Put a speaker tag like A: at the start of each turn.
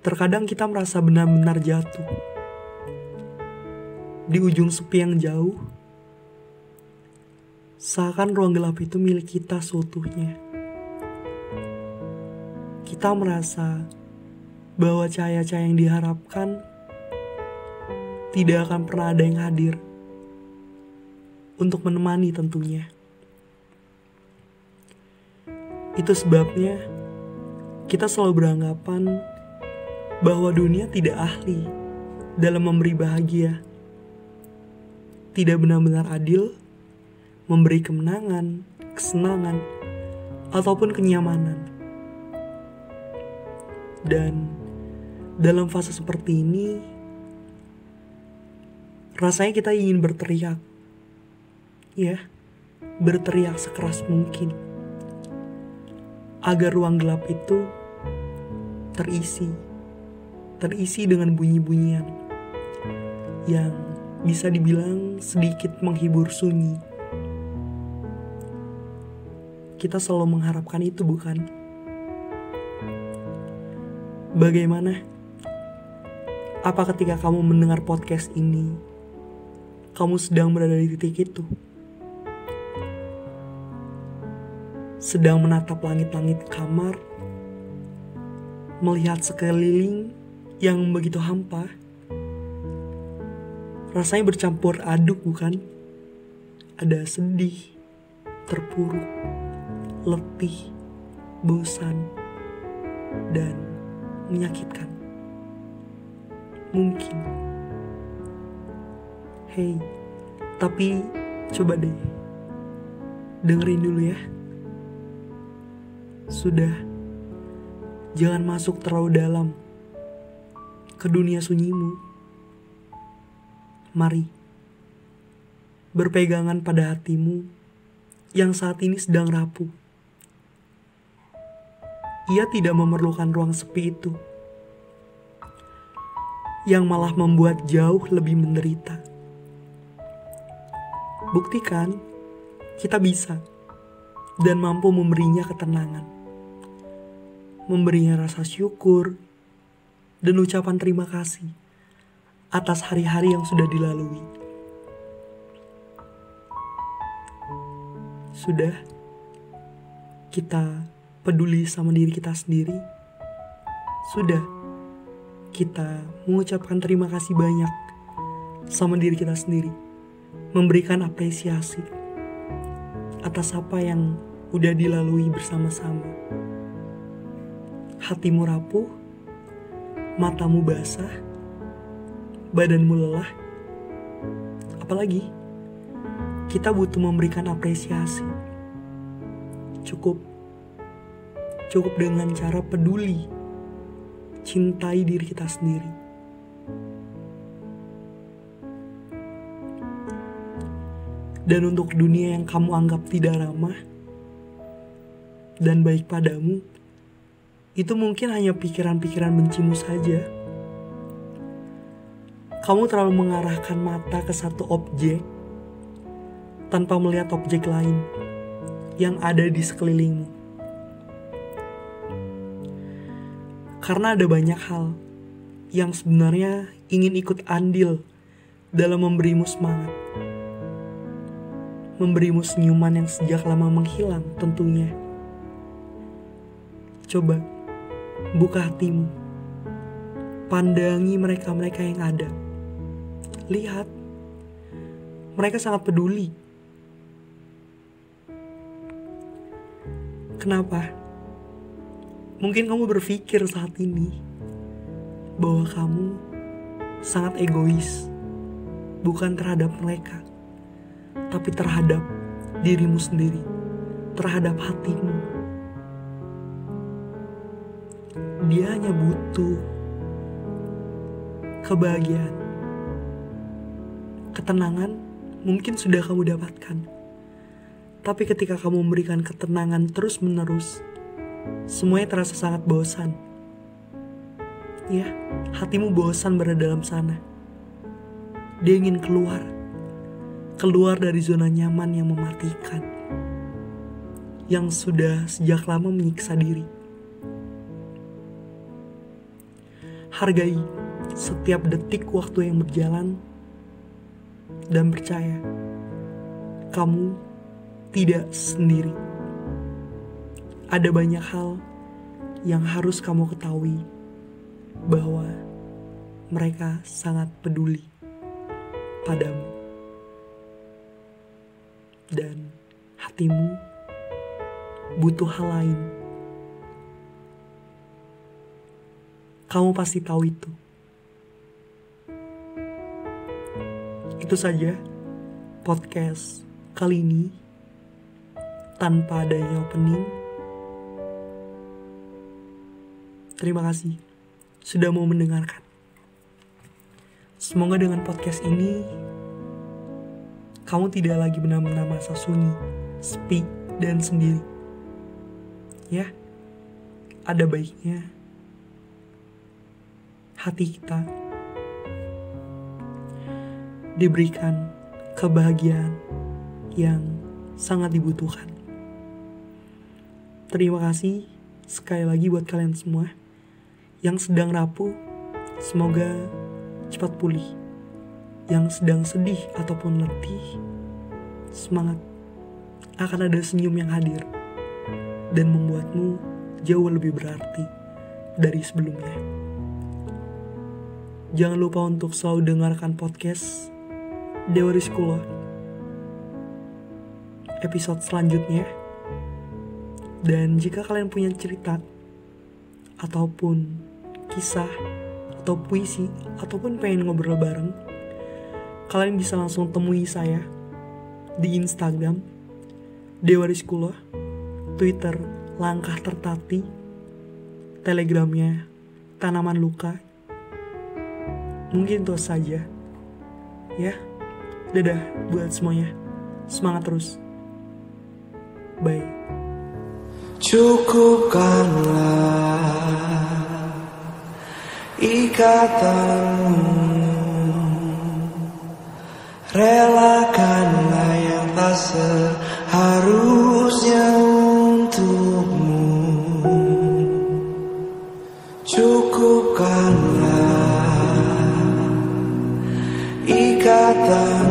A: Terkadang kita merasa benar-benar jatuh. Di ujung sepi yang jauh, seakan ruang gelap itu milik kita seutuhnya. Kita merasa bahwa cahaya-cahaya yang diharapkan tidak akan pernah ada yang hadir untuk menemani tentunya. Itu sebabnya kita selalu beranggapan bahwa dunia tidak ahli dalam memberi bahagia. Tidak benar-benar adil memberi kemenangan, kesenangan, ataupun kenyamanan. Dan dalam fase seperti ini, rasanya kita ingin berteriak. Ya, berteriak sekeras mungkin. Agar ruang gelap itu terisi. Terisi dengan bunyi-bunyian yang bisa dibilang sedikit menghibur sunyi. Kita selalu mengharapkan itu, bukan? Bagaimana? Apa ketika kamu mendengar podcast ini, kamu sedang berada di titik itu? Sedang menatap langit-langit kamar, melihat sekeliling yang begitu hampa. Rasanya bercampur aduk, bukan? Ada sedih, terpuruk, letih, bosan, dan menyakitkan. Mungkin. Hei, tapi coba deh. Dengerin dulu ya. Sudah. Jangan masuk terlalu dalam ke dunia sunyimu. Mari. Berpegangan pada hatimu yang saat ini sedang rapuh ia tidak memerlukan ruang sepi itu, yang malah membuat jauh lebih menderita. Buktikan, kita bisa dan mampu memberinya ketenangan, memberinya rasa syukur, dan ucapan terima kasih atas hari-hari yang sudah dilalui. Sudah, kita peduli sama diri kita sendiri, sudah kita mengucapkan terima kasih banyak sama diri kita sendiri, memberikan apresiasi atas apa yang udah dilalui bersama-sama. Hatimu rapuh, matamu basah, badanmu lelah. Apalagi kita butuh memberikan apresiasi. Cukup cukup dengan cara peduli, cintai diri kita sendiri. Dan untuk dunia yang kamu anggap tidak ramah dan baik padamu, itu mungkin hanya pikiran-pikiran bencimu saja. Kamu terlalu mengarahkan mata ke satu objek tanpa melihat objek lain yang ada di sekelilingmu. Karena ada banyak hal yang sebenarnya ingin ikut andil dalam memberimu semangat. Memberimu senyuman yang sejak lama menghilang tentunya. Coba buka hatimu. Pandangi mereka-mereka yang ada. Lihat. Mereka sangat peduli. Kenapa? Mungkin kamu berpikir saat ini bahwa kamu sangat egois, bukan terhadap mereka, tapi terhadap dirimu sendiri, terhadap hatimu. Dia hanya butuh kebahagiaan, ketenangan. Mungkin sudah kamu dapatkan, tapi ketika kamu memberikan ketenangan terus-menerus, semuanya terasa sangat bosan. Ya, hatimu bosan berada dalam sana. Dia ingin keluar. Keluar dari zona nyaman yang mematikan. Yang sudah sejak lama menyiksa diri. Hargai setiap detik waktu yang berjalan dan percaya kamu tidak sendiri. Ada banyak hal yang harus kamu ketahui bahwa mereka sangat peduli padamu dan hatimu butuh hal lain. Kamu pasti tahu itu. Itu saja podcast kali ini tanpa adanya opening. Terima kasih sudah mau mendengarkan. Semoga dengan podcast ini kamu tidak lagi benar-benar merasa sunyi, sepi, dan sendiri. Ya, ada baiknya hati kita diberikan kebahagiaan yang sangat dibutuhkan. Terima kasih sekali lagi buat kalian semua yang sedang rapuh, semoga cepat pulih. Yang sedang sedih ataupun letih, semangat. Akan ada senyum yang hadir dan membuatmu jauh lebih berarti dari sebelumnya. Jangan lupa untuk selalu dengarkan podcast Dewa Rizkulo episode selanjutnya. Dan jika kalian punya cerita ataupun kisah atau puisi ataupun pengen ngobrol bareng, kalian bisa langsung temui saya di Instagram Dewa Rizkulo, Twitter Langkah Tertati, Telegramnya Tanaman Luka. Mungkin itu saja. Ya, dadah buat semuanya. Semangat terus. Bye.
B: Cukupkanlah ikatanmu Relakanlah yang tak love.